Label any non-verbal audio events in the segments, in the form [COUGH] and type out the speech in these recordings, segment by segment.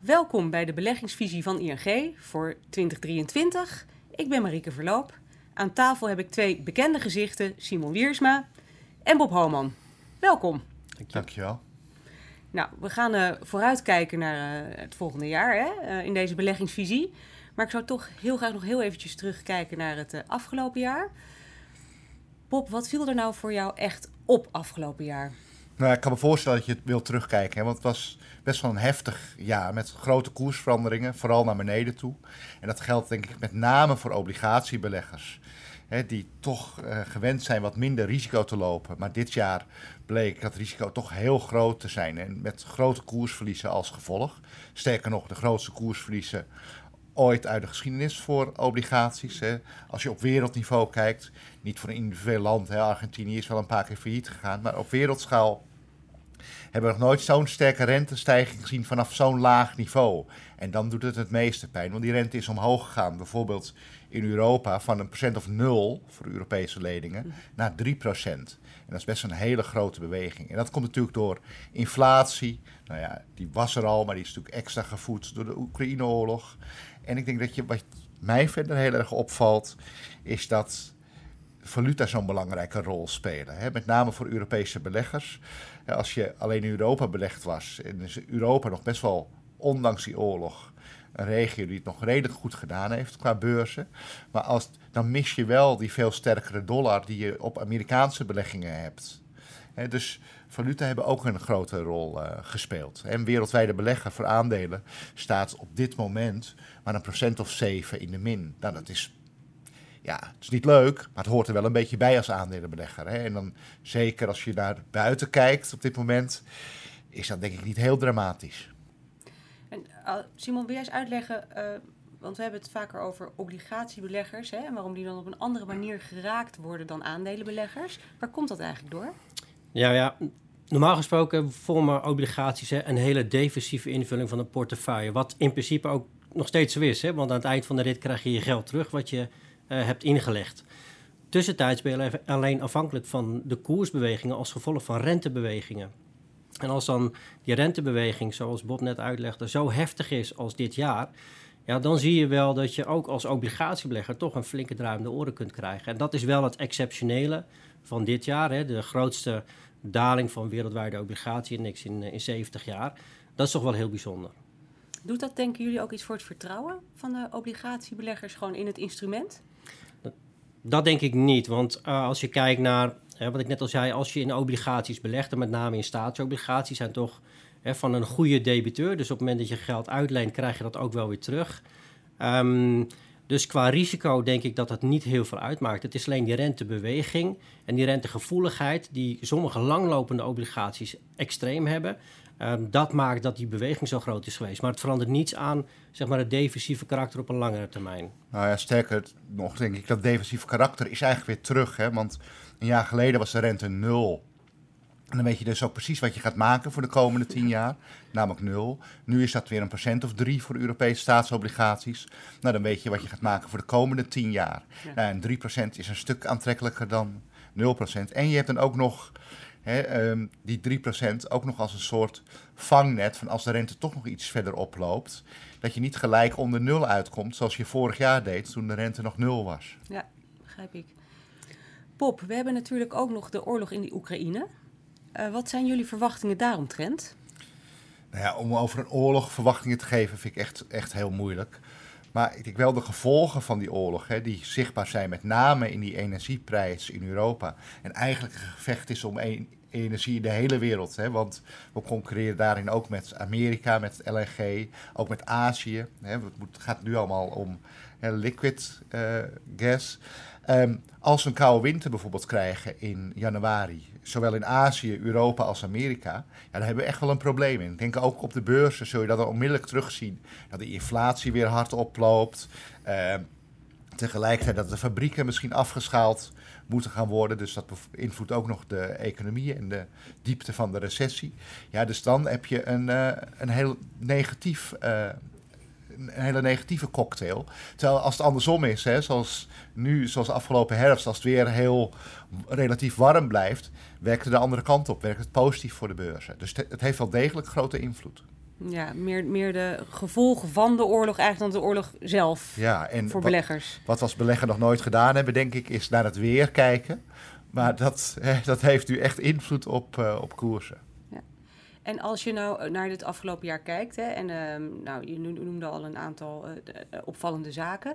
Welkom bij de beleggingsvisie van ING voor 2023. Ik ben Marieke Verloop. Aan tafel heb ik twee bekende gezichten, Simon Wiersma en Bob Homan. Welkom. Dankjewel. Nou, we gaan uh, vooruitkijken naar uh, het volgende jaar hè, uh, in deze beleggingsvisie. Maar ik zou toch heel graag nog heel eventjes terugkijken naar het afgelopen jaar. Bob, wat viel er nou voor jou echt op afgelopen jaar? Nou, ik kan me voorstellen dat je het wilt terugkijken. Hè, want het was best wel een heftig jaar met grote koersveranderingen, vooral naar beneden toe. En dat geldt denk ik met name voor obligatiebeleggers. Die toch uh, gewend zijn wat minder risico te lopen. Maar dit jaar bleek dat risico toch heel groot te zijn. En met grote koersverliezen als gevolg. Sterker nog, de grootste koersverliezen ooit uit de geschiedenis voor obligaties. Hè. Als je op wereldniveau kijkt, niet voor een individueel land, hè. Argentinië is wel een paar keer failliet gegaan, maar op wereldschaal hebben we nog nooit zo'n sterke rentestijging gezien vanaf zo'n laag niveau. En dan doet het het meeste pijn, want die rente is omhoog gegaan. Bijvoorbeeld in Europa van een procent of nul voor Europese leningen naar 3 procent. En dat is best een hele grote beweging. En dat komt natuurlijk door inflatie. Nou ja, die was er al, maar die is natuurlijk extra gevoed door de Oekraïne-oorlog. En ik denk dat je, wat mij verder heel erg opvalt, is dat valuta zo'n belangrijke rol spelen. Hè? Met name voor Europese beleggers. Als je alleen in Europa belegd was, en is Europa nog best wel, ondanks die oorlog, een regio die het nog redelijk goed gedaan heeft qua beurzen. Maar als, dan mis je wel die veel sterkere dollar die je op Amerikaanse beleggingen hebt. dus valuta hebben ook een grote rol uh, gespeeld. En wereldwijde belegger voor aandelen staat op dit moment maar een procent of zeven in de min. Nou, dat is ja, is niet leuk, maar het hoort er wel een beetje bij als aandelenbelegger. En dan zeker als je naar buiten kijkt op dit moment, is dat denk ik niet heel dramatisch. En, uh, Simon, wil jij eens uitleggen, uh, want we hebben het vaker over obligatiebeleggers hè, en waarom die dan op een andere manier geraakt worden dan aandelenbeleggers. Waar komt dat eigenlijk door? Ja, ja. Normaal gesproken vormen obligaties een hele defensieve invulling van een portefeuille. Wat in principe ook nog steeds zo is. Hè? Want aan het eind van de rit krijg je je geld terug wat je uh, hebt ingelegd. Tussentijds ben je alleen afhankelijk van de koersbewegingen als gevolg van rentebewegingen. En als dan die rentebeweging, zoals Bob net uitlegde, zo heftig is als dit jaar, ja, dan zie je wel dat je ook als obligatiebelegger toch een flinke draaiende oren kunt krijgen. En dat is wel het exceptionele van dit jaar. Hè, de grootste daling van wereldwijde obligatieindex in, in 70 jaar. Dat is toch wel heel bijzonder. Doet dat, denken jullie, ook iets voor het vertrouwen van de obligatiebeleggers gewoon in het instrument? Dat denk ik niet, want uh, als je kijkt naar, hè, wat ik net al zei, als je in obligaties belegt, en met name in staatsobligaties, zijn toch hè, van een goede debiteur. Dus op het moment dat je geld uitleent, krijg je dat ook wel weer terug. Um, dus qua risico denk ik dat het niet heel veel uitmaakt. Het is alleen die rentebeweging en die rentegevoeligheid die sommige langlopende obligaties extreem hebben. Um, dat maakt dat die beweging zo groot is geweest. Maar het verandert niets aan zeg maar, het defensieve karakter op een langere termijn. Nou ja, sterker nog denk ik dat defensieve karakter is eigenlijk weer terug. Hè? Want een jaar geleden was de rente nul. En dan weet je dus ook precies wat je gaat maken voor de komende tien jaar, namelijk nul. Nu is dat weer een procent of drie voor Europese staatsobligaties. Nou, dan weet je wat je gaat maken voor de komende tien jaar. Ja. Nou, en drie procent is een stuk aantrekkelijker dan 0 procent. En je hebt dan ook nog hè, um, die 3% ook nog als een soort vangnet van als de rente toch nog iets verder oploopt, dat je niet gelijk onder nul uitkomt zoals je vorig jaar deed toen de rente nog nul was. Ja, begrijp ik. Pop, we hebben natuurlijk ook nog de oorlog in de Oekraïne. Uh, wat zijn jullie verwachtingen daaromtrent? Nou ja, om over een oorlog verwachtingen te geven vind ik echt, echt heel moeilijk. Maar ik denk wel de gevolgen van die oorlog, hè, die zichtbaar zijn met name in die energieprijs in Europa. En eigenlijk een gevecht is om energie in de hele wereld. Hè, want we concurreren daarin ook met Amerika, met LNG, ook met Azië. Hè, het gaat nu allemaal om liquid uh, gas. Um, als we een koude winter bijvoorbeeld krijgen in januari, zowel in Azië, Europa als Amerika, ja, dan hebben we echt wel een probleem in. Ik denk ook op de beurzen zul je dat onmiddellijk terugzien. Dat de inflatie weer hard oploopt. Uh, tegelijkertijd dat de fabrieken misschien afgeschaald moeten gaan worden. Dus dat beïnvloedt ook nog de economie en de diepte van de recessie. Ja, dus dan heb je een, uh, een heel negatief, uh, een hele negatieve cocktail. Terwijl als het andersom is, hè, zoals nu, zoals afgelopen herfst, als het weer heel relatief warm blijft, werkt het de andere kant op, werkt het positief voor de beurzen. Dus het heeft wel degelijk grote invloed. Ja, meer, meer de gevolgen van de oorlog eigenlijk dan de oorlog zelf ja, en voor beleggers. Wat, wat we als belegger nog nooit gedaan hebben, denk ik, is naar het weer kijken. Maar dat, dat heeft nu echt invloed op, uh, op koersen. En als je nou naar dit afgelopen jaar kijkt, hè, en uh, nou, je noemde al een aantal uh, opvallende zaken.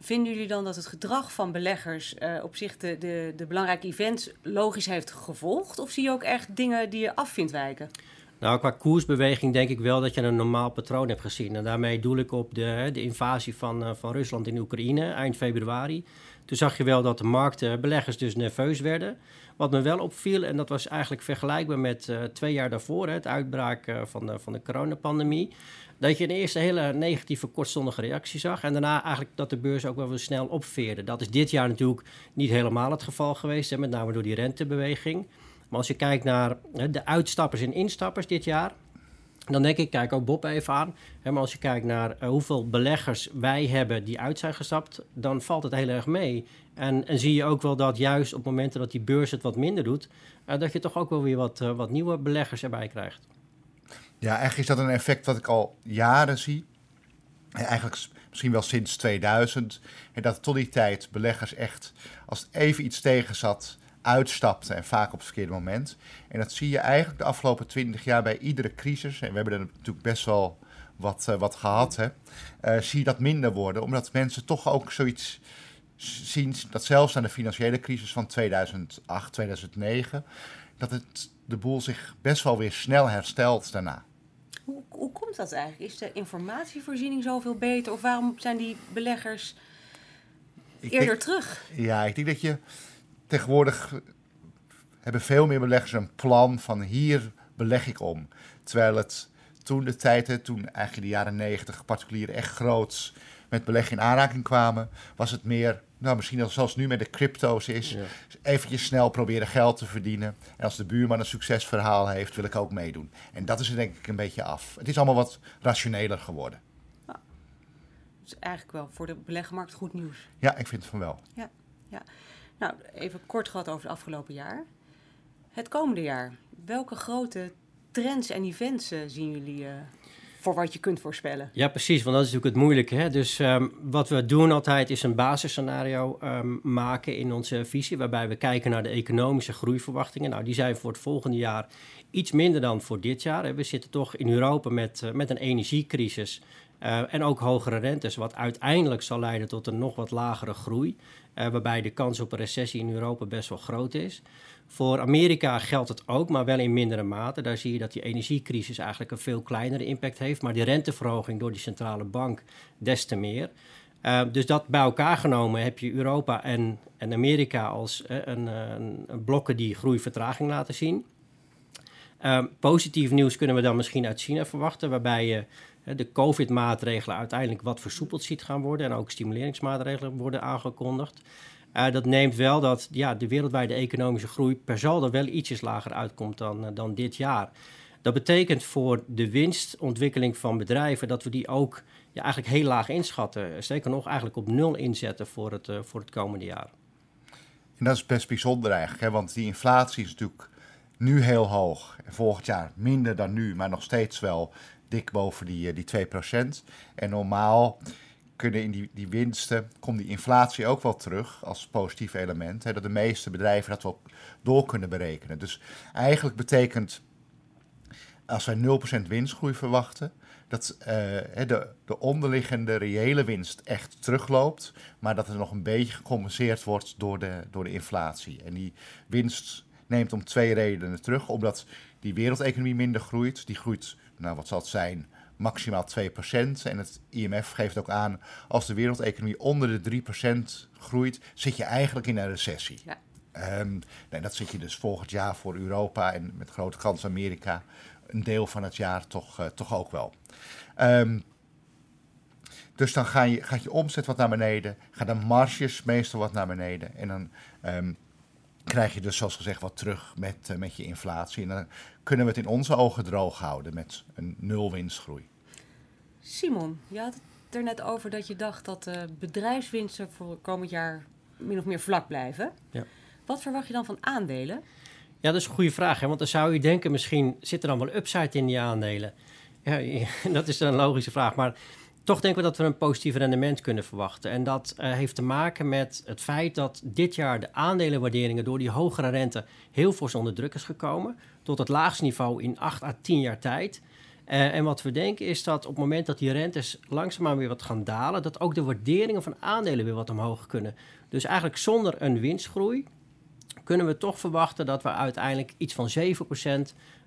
Vinden jullie dan dat het gedrag van beleggers op zich de, de, de belangrijke events logisch heeft gevolgd? Of zie je ook echt dingen die je af vindt wijken? Nou, qua koersbeweging denk ik wel dat je een normaal patroon hebt gezien. En daarmee doel ik op de, de invasie van, uh, van Rusland in Oekraïne eind februari. Toen zag je wel dat de markten, beleggers dus nerveus werden. Wat me wel opviel, en dat was eigenlijk vergelijkbaar met uh, twee jaar daarvoor, hè, het uitbraak uh, van, de, van de coronapandemie. Dat je een eerste hele negatieve kortstondige reactie zag. En daarna eigenlijk dat de beurs ook wel weer snel opveerde. Dat is dit jaar natuurlijk niet helemaal het geval geweest, hè, met name door die rentebeweging. Maar als je kijkt naar hè, de uitstappers en instappers dit jaar, dan denk ik, kijk ook Bob even aan. Maar als je kijkt naar uh, hoeveel beleggers wij hebben die uit zijn gestapt, dan valt het heel erg mee. En, en zie je ook wel dat juist op momenten dat die beurs het wat minder doet, uh, dat je toch ook wel weer wat, uh, wat nieuwe beleggers erbij krijgt. Ja, eigenlijk is dat een effect wat ik al jaren zie. Eigenlijk misschien wel sinds 2000. En dat tot die tijd beleggers echt, als het even iets tegen zat, uitstapte en vaak op het verkeerde moment. En dat zie je eigenlijk de afgelopen twintig jaar bij iedere crisis. En we hebben er natuurlijk best wel wat, uh, wat gehad. Hè, uh, zie je dat minder worden, omdat mensen toch ook zoiets zien, dat zelfs aan de financiële crisis van 2008, 2009, dat het, de boel zich best wel weer snel herstelt daarna. Hoe, hoe komt dat eigenlijk? Is de informatievoorziening zoveel beter? Of waarom zijn die beleggers eerder denk, terug? Ja, ik denk dat je tegenwoordig hebben veel meer beleggers een plan van hier beleg ik om. Terwijl het toen de tijd, toen eigenlijk de jaren negentig particulieren echt groot met beleggen in aanraking kwamen, was het meer, nou misschien zoals nu met de crypto's is, ja. eventjes snel proberen geld te verdienen. En als de buurman een succesverhaal heeft, wil ik ook meedoen. En dat is er denk ik een beetje af. Het is allemaal wat rationeler geworden. Nou, dat is eigenlijk wel voor de beleggenmarkt goed nieuws. Ja, ik vind het van wel. Ja, ja. Nou, even kort gehad over het afgelopen jaar. Het komende jaar, welke grote trends en events uh, zien jullie uh, voor wat je kunt voorspellen? Ja, precies, want dat is natuurlijk het moeilijke. Hè? Dus um, wat we doen altijd is een basisscenario um, maken in onze visie, waarbij we kijken naar de economische groeiverwachtingen. Nou, die zijn voor het volgende jaar iets minder dan voor dit jaar. Hè? We zitten toch in Europa met, uh, met een energiecrisis. Uh, en ook hogere rentes, wat uiteindelijk zal leiden tot een nog wat lagere groei. Uh, waarbij de kans op een recessie in Europa best wel groot is. Voor Amerika geldt het ook, maar wel in mindere mate. Daar zie je dat die energiecrisis eigenlijk een veel kleinere impact heeft. Maar die renteverhoging door die centrale bank des te meer. Uh, dus dat bij elkaar genomen heb je Europa en, en Amerika als een, een, blokken die groeivertraging laten zien. Uh, positief nieuws kunnen we dan misschien uit China verwachten, waarbij je de COVID-maatregelen uiteindelijk wat versoepeld ziet gaan worden en ook stimuleringsmaatregelen worden aangekondigd. Uh, dat neemt wel dat ja, de wereldwijde economische groei per saldo wel ietsjes lager uitkomt dan, uh, dan dit jaar. Dat betekent voor de winstontwikkeling van bedrijven dat we die ook ja, eigenlijk heel laag inschatten. Zeker nog eigenlijk op nul inzetten voor het, voor het komende jaar. En dat is best bijzonder eigenlijk, hè? want die inflatie is natuurlijk nu heel hoog. En volgend jaar minder dan nu, maar nog steeds wel dik boven die, die 2%. En normaal kunnen in die, die winsten, komt die inflatie ook wel terug als positief element. Hè, dat de meeste bedrijven dat wel door kunnen berekenen. Dus eigenlijk betekent, als wij 0% winstgroei verwachten, dat uh, de, de onderliggende reële winst echt terugloopt, maar dat er nog een beetje gecompenseerd wordt door de, door de inflatie. En die winst neemt om twee redenen terug, omdat die wereldeconomie minder groeit. Die groeit, nou wat zal het zijn, maximaal 2%. En het IMF geeft ook aan, als de wereldeconomie onder de 3% groeit, zit je eigenlijk in een recessie. Ja. Um, nee, dat zit je dus volgend jaar voor Europa en met grote kans Amerika een deel van het jaar toch, uh, toch ook wel. Um, dus dan ga je, gaat je omzet wat naar beneden, gaan de marges meestal wat naar beneden. En dan um, krijg je dus zoals gezegd wat terug met, uh, met je inflatie. En dan kunnen we het in onze ogen droog houden met een nul winstgroei. Simon, je had het er net over dat je dacht dat de bedrijfswinsten voor komend jaar min of meer vlak blijven. Ja. Wat verwacht je dan van aandelen? Ja, dat is een goede vraag. Hè? Want dan zou je denken, misschien zit er dan wel upside in die aandelen. Ja, [LAUGHS] dat is een logische vraag. Maar toch denken we dat we een positief rendement kunnen verwachten. En dat uh, heeft te maken met het feit dat dit jaar de aandelenwaarderingen door die hogere rente heel fors onder druk is gekomen. Tot het laagste niveau in 8 à 10 jaar tijd. Uh, en wat we denken is dat op het moment dat die rentes langzaamaan weer wat gaan dalen, dat ook de waarderingen van aandelen weer wat omhoog kunnen. Dus eigenlijk zonder een winstgroei kunnen we toch verwachten dat we uiteindelijk iets van 7%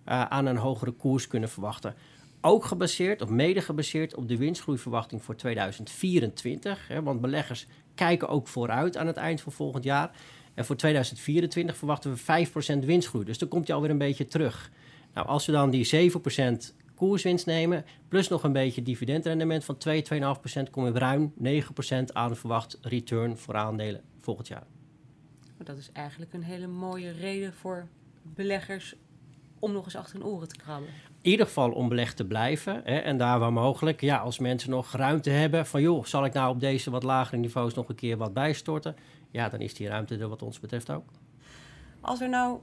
uh, aan een hogere koers kunnen verwachten. Ook gebaseerd, of mede gebaseerd op de winstgroeiverwachting voor 2024. Hè, want beleggers kijken ook vooruit aan het eind van volgend jaar. En voor 2024 verwachten we 5% winstgroei. Dus dan komt hij alweer een beetje terug. Nou, als we dan die 7% koerswinst nemen, plus nog een beetje dividendrendement van 2, 2,5%, komen we ruim 9% aan verwacht return voor aandelen volgend jaar. Dat is eigenlijk een hele mooie reden voor beleggers om nog eens achter hun oren te krabben. Ieder geval om belegd te blijven. Hè, en daar waar mogelijk, ja, als mensen nog ruimte hebben van joh, zal ik nou op deze wat lagere niveaus nog een keer wat bijstorten? Ja, dan is die ruimte er wat ons betreft ook. Als er nou,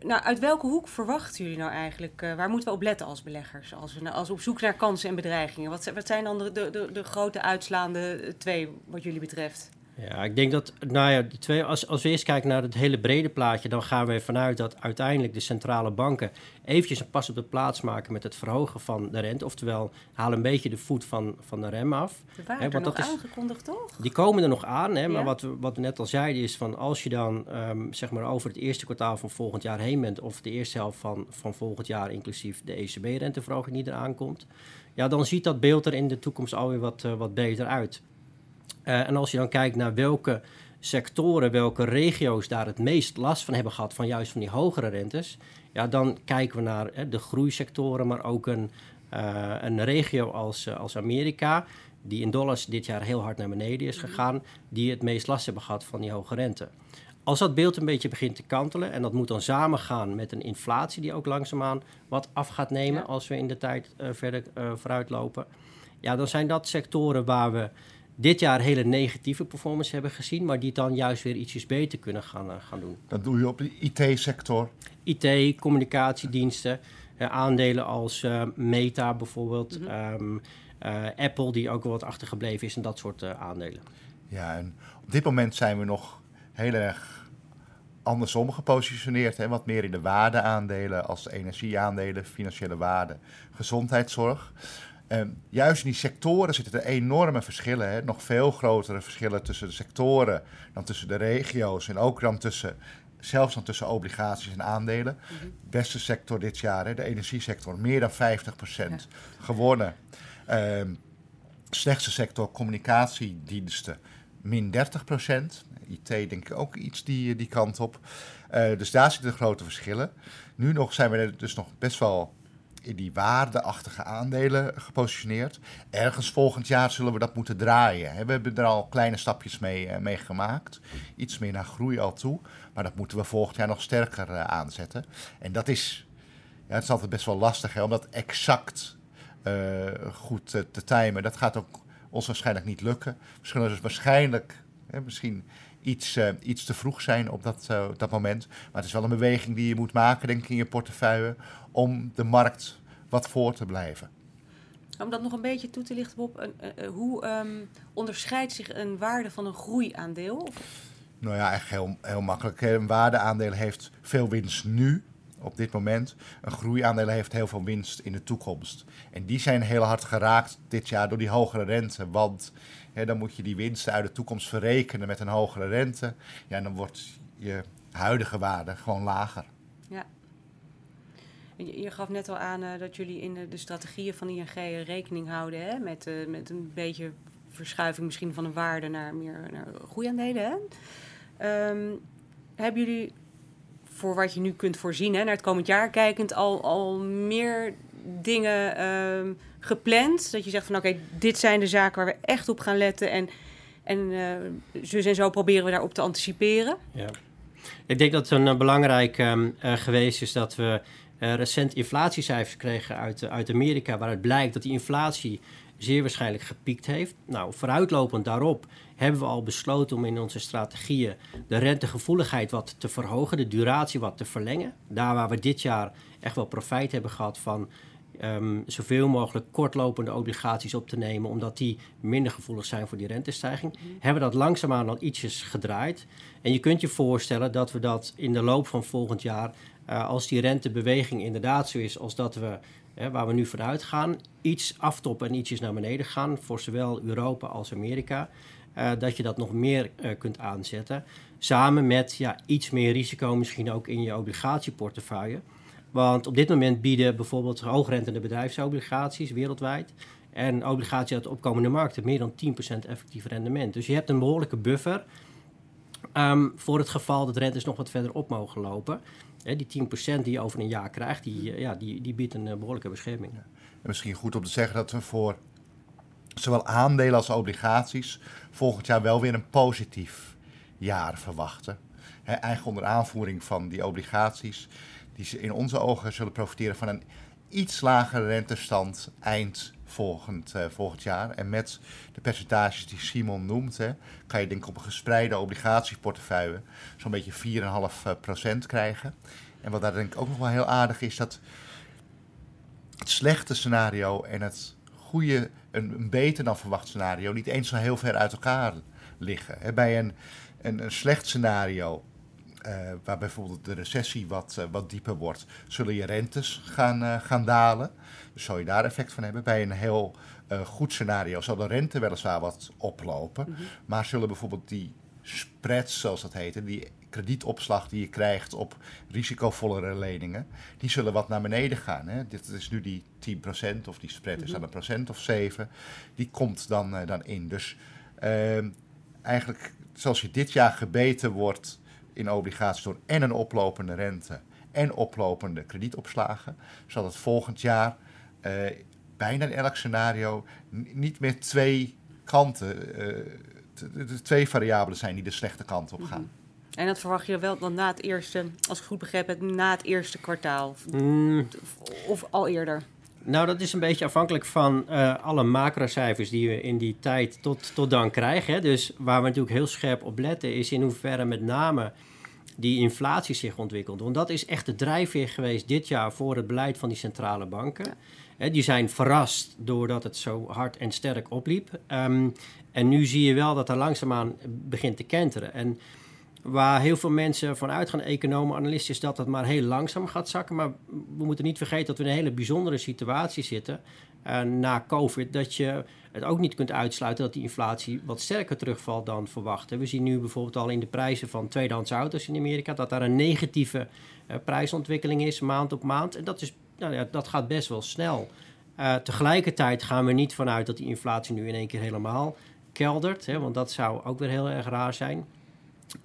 nou uit welke hoek verwachten jullie nou eigenlijk, uh, waar moeten we op letten als beleggers? Als we, als we op zoek naar kansen en bedreigingen. Wat, wat zijn dan de, de, de grote uitslaande twee wat jullie betreft? Ja, ik denk dat, nou ja, twee, als, als we eerst kijken naar het hele brede plaatje, dan gaan we ervan uit dat uiteindelijk de centrale banken eventjes een pas op de plaats maken met het verhogen van de rente. Oftewel, halen een beetje de voet van, van de rem af. Die waren hè, nog is, aangekondigd, toch? Die komen er nog aan, hè, maar wat, we, wat we net al zeiden is van als je dan um, zeg maar over het eerste kwartaal van volgend jaar heen bent, of de eerste helft van, van volgend jaar, inclusief de ECB-renteverhoging die eraan komt, ja, dan ziet dat beeld er in de toekomst alweer wat, uh, wat beter uit. Uh, en als je dan kijkt naar welke sectoren, welke regio's daar het meest last van hebben gehad, van juist van die hogere rentes, ja, dan kijken we naar hè, de groeisectoren, maar ook een, uh, een regio als, uh, als Amerika, die in dollars dit jaar heel hard naar beneden is gegaan, die het meest last hebben gehad van die hoge rente. Als dat beeld een beetje begint te kantelen, en dat moet dan samengaan met een inflatie die ook langzaamaan wat af gaat nemen ja. als we in de tijd verder vooruitlopen, ja, dan zijn dat sectoren waar we dit jaar hele negatieve performance hebben gezien, maar die dan juist weer ietsjes beter kunnen gaan, uh, gaan doen. Dat doe je op de IT-sector? IT, communicatiediensten, uh, aandelen als uh, Meta bijvoorbeeld, mm -hmm. um, Apple die ook wel wat achtergebleven is en dat soort aandelen. Ja, en op dit moment zijn we nog heel erg andersom gepositioneerd. Hè? Wat meer in de waardeaandelen als energieaandelen, financiële waarde, gezondheidszorg. Um, juist in die sectoren zitten er enorme verschillen. Hè? Nog veel grotere verschillen tussen de sectoren dan tussen de regio's. En ook dan tussen, zelfs dan tussen obligaties en aandelen. Mm -hmm. Beste sector dit jaar, hè? de energiesector, meer dan 50% ja. gewonnen. Um, slechtste sector, communicatiediensten, min 30%. IT denk ik ook iets die, die kant op. Uh, dus daar zitten grote verschillen. Nu nog zijn we dus nog best wel in die waardeachtige aandelen gepositioneerd. Ergens volgend jaar zullen we dat moeten draaien. We hebben er al kleine stapjes mee, mee gemaakt. Iets meer naar groei al toe. Maar dat moeten we volgend jaar nog sterker aanzetten. En dat is, ja, het is altijd best wel lastig hè, om dat exact uh, goed te, timen. Dat gaat ook ons waarschijnlijk niet lukken. Zullen dus waarschijnlijk, hè, misschien iets, uh, iets te vroeg zijn op dat, uh, dat moment. Maar het is wel een beweging die je moet maken, denk ik, in je portefeuille. om de markt wat voor te blijven. Om dat nog een beetje toe te lichten, Bob. Uh, hoe um, onderscheidt zich een waarde van een groeiaandeel? Nou ja, eigenlijk heel, heel makkelijk. Een waardeaandeel heeft veel winst nu, op dit moment. Een groeiaandeel heeft heel veel winst in de toekomst. En die zijn heel hard geraakt dit jaar door die hogere rente. Want dan moet je die winsten uit de toekomst verrekenen met een hogere rente. Ja, dan wordt je huidige waarde gewoon lager. Ja. Je, gaf net al aan uh, dat jullie in de, de, strategieën van ING rekening houden hè? Met, uh, met een beetje verschuiving misschien van een waarde naar meer naar groeiaandelen. Hè? Um, hebben jullie voor wat je nu kunt voorzien, hè, naar het komend jaar kijkend, al, al meer dingen um, gepland? Dat je zegt van oké, dit zijn de zaken waar we echt op gaan letten en, en uh, zo en zo proberen we daarop te anticiperen? Ja. Ik denk dat het een belangrijk um, uh, geweest is dat we recent inflatiecijfers kregen uit, uit Amerika, waaruit blijkt dat die inflatie zeer waarschijnlijk gepiekt heeft. Nou, vooruitlopend daarop hebben we al besloten om in onze strategieën de rentegevoeligheid wat te verhogen, de duratie wat te verlengen. Daar waar we dit jaar echt wel profijt hebben gehad van um, zoveel mogelijk kortlopende obligaties op te nemen, omdat die minder gevoelig zijn voor die rentestijging, mhm. hebben we dat langzaamaan al ietsjes gedraaid. En je kunt je voorstellen dat we dat in de loop van volgend jaar, uh, als die rentebeweging inderdaad zo is als dat we, hè, waar we nu vanuit gaan, iets aftoppen en ietsjes naar beneden gaan, voor zowel Europa als Amerika, uh, dat je dat nog meer uh, kunt aanzetten. Samen met ja, iets meer risico misschien ook in je obligatieportefeuille. Want op dit moment bieden bijvoorbeeld hoogrentende bedrijfsobligaties wereldwijd en obligaties uit de opkomende markten meer dan 10% effectief rendement. Dus je hebt een behoorlijke buffer um, voor het geval dat rentes nog wat verder op mogen lopen. Die 10% die je over een jaar krijgt, die, eh, ja, die, die biedt een uh, behoorlijke bescherming. En misschien goed om te zeggen dat we voor zowel aandelen als obligaties volgend jaar wel weer een positief jaar verwachten. He, eigen onder aanvoering van die obligaties die in onze ogen zullen profiteren van een iets lagere rentestand eind volgend, uh, volgend jaar. En met de percentages die Simon noemt, hè, kan je denk ik op een gespreide obligatieportefeuille zo'n beetje 4,5% krijgen. En wat daar denk ik ook nog wel heel aardig is, dat het slechte scenario en het goede, een, een beter dan verwacht scenario, niet eens zo heel ver uit elkaar liggen. Bij een, een, een slecht scenario waar bijvoorbeeld de recessie wat, uh, wat dieper wordt, zullen je rentes gaan, uh, gaan dalen. Dus zou je daar effect van hebben. Bij een heel goed scenario zal de rente weliswaar wat oplopen, mm -hmm. maar zullen bijvoorbeeld die spreads, zoals dat heet, die kredietopslag die je krijgt op risicovollere leningen, die zullen wat naar beneden gaan. Hè? Dit is nu die 10% of die spread is dan een procent of 7, die komt dan, dan in. Dus ehm, eigenlijk zoals je dit jaar gebeten wordt in obligaties door en een oplopende rente en oplopende kredietopslagen, zal het volgend jaar uh, bijna in elk scenario niet meer twee kanten, uh, twee variabelen zijn die de slechte kant op gaan. Mhm. En dat verwacht je wel dan na het eerste, als ik goed begrepen heb, na het eerste kwartaal? Mm. Of al eerder? Nou, dat is een beetje afhankelijk van uh, alle macrocijfers die we in die tijd tot, tot dan krijgen. Hè. Dus waar we natuurlijk heel scherp op letten, is in hoeverre met name die inflatie zich ontwikkelt. Want dat is echt de drijfveer geweest dit jaar voor het beleid van die centrale banken. die zijn verrast doordat het zo hard en sterk opliep. Um, en nu zie je wel dat er langzaamaan begint te kenteren. En waar heel veel mensen van uitgaan, economen, analisten, is dat het maar heel langzaam gaat zakken. Maar we moeten niet vergeten dat we in een hele bijzondere situatie zitten uh, na COVID. Dat je het ook niet kunt uitsluiten dat die inflatie wat sterker terugvalt dan verwacht. We zien nu bijvoorbeeld al in de prijzen van tweedehands auto's in Amerika dat daar een negatieve uh, prijsontwikkeling is maand op maand. En dat, is, nou ja, dat gaat best wel snel. Uh, tegelijkertijd gaan we niet vanuit dat die inflatie nu in één keer helemaal keldert, hè, want dat zou ook weer heel erg raar zijn.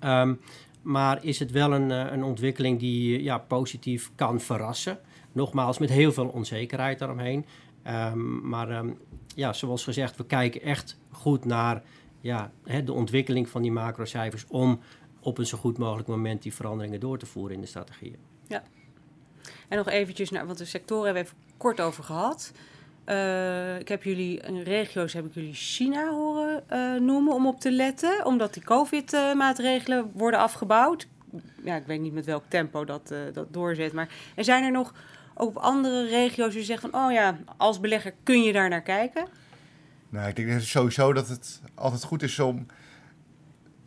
Um, maar is het wel een, een ontwikkeling die ja, positief kan verrassen? Nogmaals, met heel veel onzekerheid daaromheen. Um, maar um, ja, zoals gezegd, we kijken echt goed naar ja, de ontwikkeling van die macrocijfers om op een zo goed mogelijk moment die veranderingen door te voeren in de strategieën. Ja. En nog eventjes naar, want de sectoren hebben we even kort over gehad. Uh, ik heb jullie, in regio's heb ik jullie China horen uh, noemen om op te letten, omdat die COVID-maatregelen worden afgebouwd. Ja, ik weet niet met welk tempo dat, uh, dat doorzet, maar er zijn er nog ook andere regio's je zegt van, oh ja, als belegger kun je daar naar kijken? Nou, ik denk sowieso dat het altijd goed is om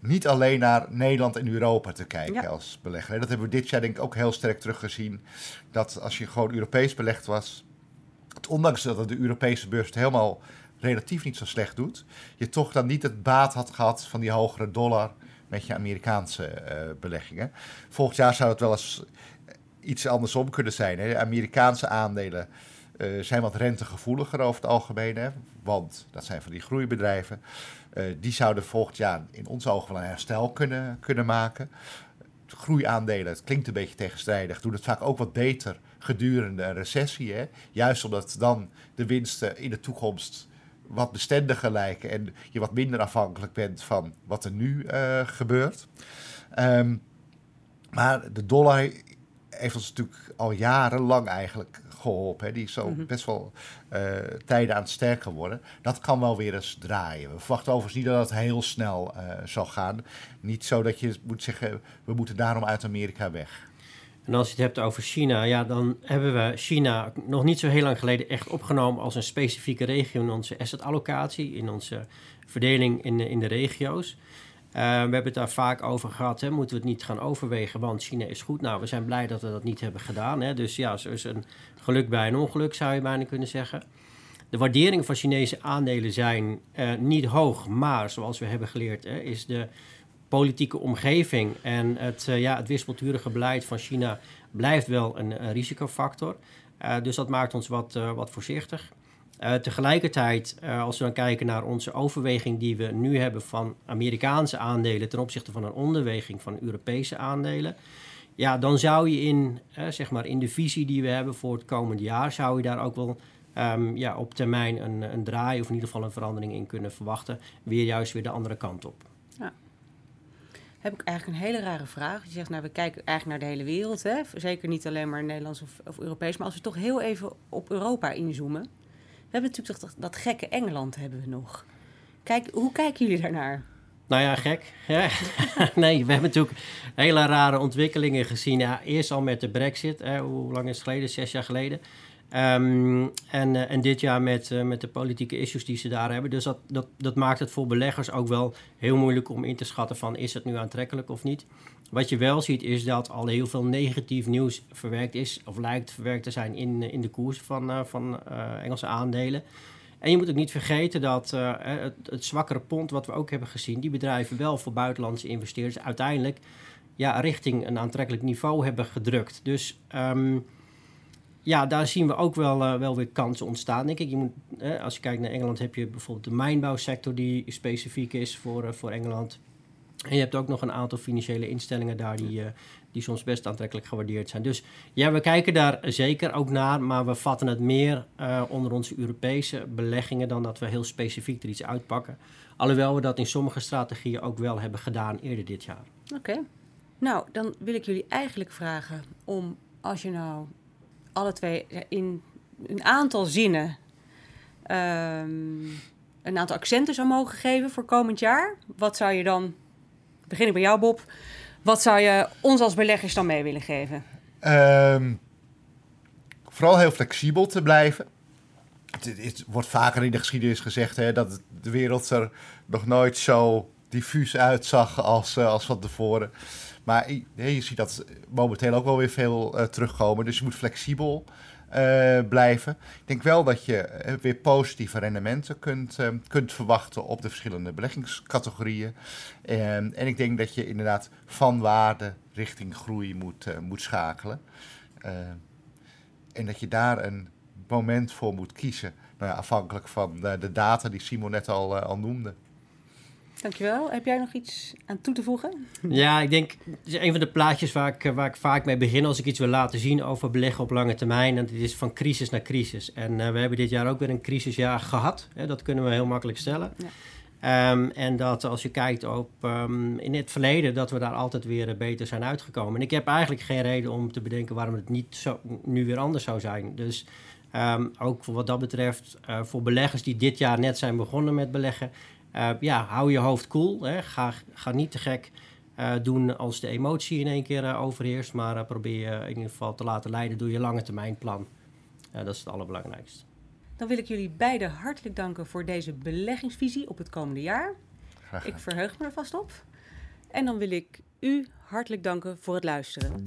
niet alleen naar Nederland en Europa te kijken als belegger. Dat hebben we dit jaar denk ik ook heel sterk teruggezien. Dat als je gewoon Europees belegd was, ondanks dat de Europese beurs het helemaal relatief niet zo slecht doet, je toch dan niet het baat had gehad van die hogere dollar met je Amerikaanse uh, beleggingen. Volgend jaar zou het wel eens iets andersom kunnen zijn. Hè. Amerikaanse aandelen uh, zijn wat rentegevoeliger over het algemeen. Hè, want dat zijn van die groeibedrijven. Die zouden volgend jaar in onze ogen wel een herstel kunnen, kunnen maken. Groeiaandelen, het klinkt een beetje tegenstrijdig, doen het vaak ook wat beter gedurende een recessie. Hè. Juist omdat dan de winsten in de toekomst wat bestendiger lijken en je wat minder afhankelijk bent van wat er nu uh, gebeurt. Um, maar de dollar heeft ons natuurlijk al jarenlang eigenlijk geholpen. Hè. Die is al Mhm. best wel eh, tijden aan het sterker worden. Dat kan wel weer eens draaien. We verwachten overigens niet dat het heel snel eh, zal gaan. Niet zo dat je moet zeggen, we moeten daarom uit Amerika weg. En als je het hebt over China, ja, dan hebben we China nog niet zo heel lang geleden echt opgenomen als een specifieke regio in onze asset-allocatie, in onze verdeling in, de- in de regio's. Eh, we hebben het daar vaak over gehad, hè, moeten we het niet gaan overwegen, want China is goed. Nou, we zijn blij dat we dat niet hebben gedaan. Hè. Dus ja, zo is een geluk bij een ongeluk, zou je bijna kunnen zeggen. De waarderingen van Chinese aandelen zijn eh, niet hoog, maar zoals we hebben geleerd, hè, is de politieke omgeving en het, eh, ja, het wispelturige beleid van China blijft wel een, een risicofactor. Eh, dus dat maakt ons wat, eh, wat voorzichtig. Eh, tegelijkertijd, eh, als we dan kijken naar onze overweging die we nu hebben van Amerikaanse aandelen ten opzichte van een onderweging van Europese aandelen, ja, dan zou je in, eh, zeg maar in de visie die we hebben voor het komende jaar, zou je daar ook wel ehm, ja, op termijn een, een draai of in ieder geval een verandering in kunnen verwachten. Weer juist weer de andere kant op. Heb ik eigenlijk een hele rare vraag. Je zegt, nou, we kijken eigenlijk naar de hele wereld. Hè? Zeker niet alleen maar Nederlands of, of Europees. Maar als we toch heel even op Europa inzoomen. We hebben natuurlijk dat, dat gekke Engeland hebben we nog. Kijk, hoe kijken jullie daarnaar? Nou ja, gek. [LAUGHS] Nee, we hebben natuurlijk hele rare ontwikkelingen gezien. Ja, eerst al met de brexit. Hè, hoe lang is het geleden? Zes jaar geleden. Ehm, en, eh, en dit jaar met, eh, met de politieke issues die ze daar hebben. Dus dat, dat, dat maakt het voor beleggers ook wel heel moeilijk om in te schatten van... is het nu aantrekkelijk of niet? Wat je wel ziet is dat al heel veel negatief nieuws verwerkt is... of lijkt verwerkt te zijn in, in de koers van, eh, van eh, Engelse aandelen... En je moet ook niet vergeten dat eh, het, het zwakkere pond wat we ook hebben gezien, die bedrijven wel voor buitenlandse investeerders uiteindelijk ja, richting een aantrekkelijk niveau hebben gedrukt. Dus ehm, ja, daar zien we ook wel, eh, wel weer kansen ontstaan. Denk ik. Je moet, als je kijkt naar Engeland heb je bijvoorbeeld de mijnbouwsector die specifiek is voor, eh, voor Engeland. En je hebt ook nog een aantal financiële instellingen daar die, eh, die soms best aantrekkelijk gewaardeerd zijn. Dus ja, we kijken daar zeker ook naar, maar we vatten het meer onder onze Europese beleggingen dan dat we heel specifiek er iets uitpakken. Alhoewel we dat in sommige strategieën ook wel hebben gedaan eerder dit jaar. Oké. Nou, dan wil ik jullie eigenlijk vragen om, als je nou alle twee in een aantal zinnen ehm, een aantal accenten zou mogen geven voor komend jaar. Wat zou je dan, begin ik bij jou Bob, wat zou je ons als beleggers dan mee willen geven? Ehm, vooral heel flexibel te blijven. Het, wordt vaker in de geschiedenis gezegd hè, dat de wereld er nog nooit zo diffuus uitzag als, eh, als van tevoren. Maar je, ziet dat momenteel ook wel weer veel eh, terugkomen. Dus je moet flexibel eh, blijven. Ik denk wel dat je eh, weer positieve rendementen kunt, kunt verwachten op de verschillende beleggingscategorieën. En, en ik denk dat je inderdaad van waarde richting groei moet, moet schakelen. En dat je daar een moment voor moet kiezen. Nou afhankelijk van de, de data die Simon net al, al noemde. Dankjewel. Heb jij nog iets aan toe te voegen? [LAUGHS] Ja, ik denk, het is een van de plaatjes waar ik, waar ik vaak mee begin als ik iets wil laten zien over beleggen op lange termijn. En het is van crisis naar crisis. En eh, we hebben dit jaar ook weer een crisisjaar gehad. Hè, dat kunnen we heel makkelijk stellen. Ja. Ehm, en dat als je kijkt op ehm, in het verleden, dat we daar altijd weer eh, beter zijn uitgekomen. En ik heb eigenlijk geen reden om te bedenken waarom het niet zo, nu weer anders zou zijn. Dus ehm, ook wat dat betreft, eh, voor beleggers die dit jaar net zijn begonnen met beleggen, eh, ja, hou je hoofd koel. Hè. Ga, ga niet te gek eh, doen als de emotie in één keer eh, overheerst, maar probeer je in ieder geval te laten leiden door je lange termijn plan. Dat is het allerbelangrijkste. Dan wil ik jullie beiden hartelijk danken voor deze beleggingsvisie op het komende jaar. Graag Ik verheug me er vast op. En dan wil ik u hartelijk danken voor het luisteren.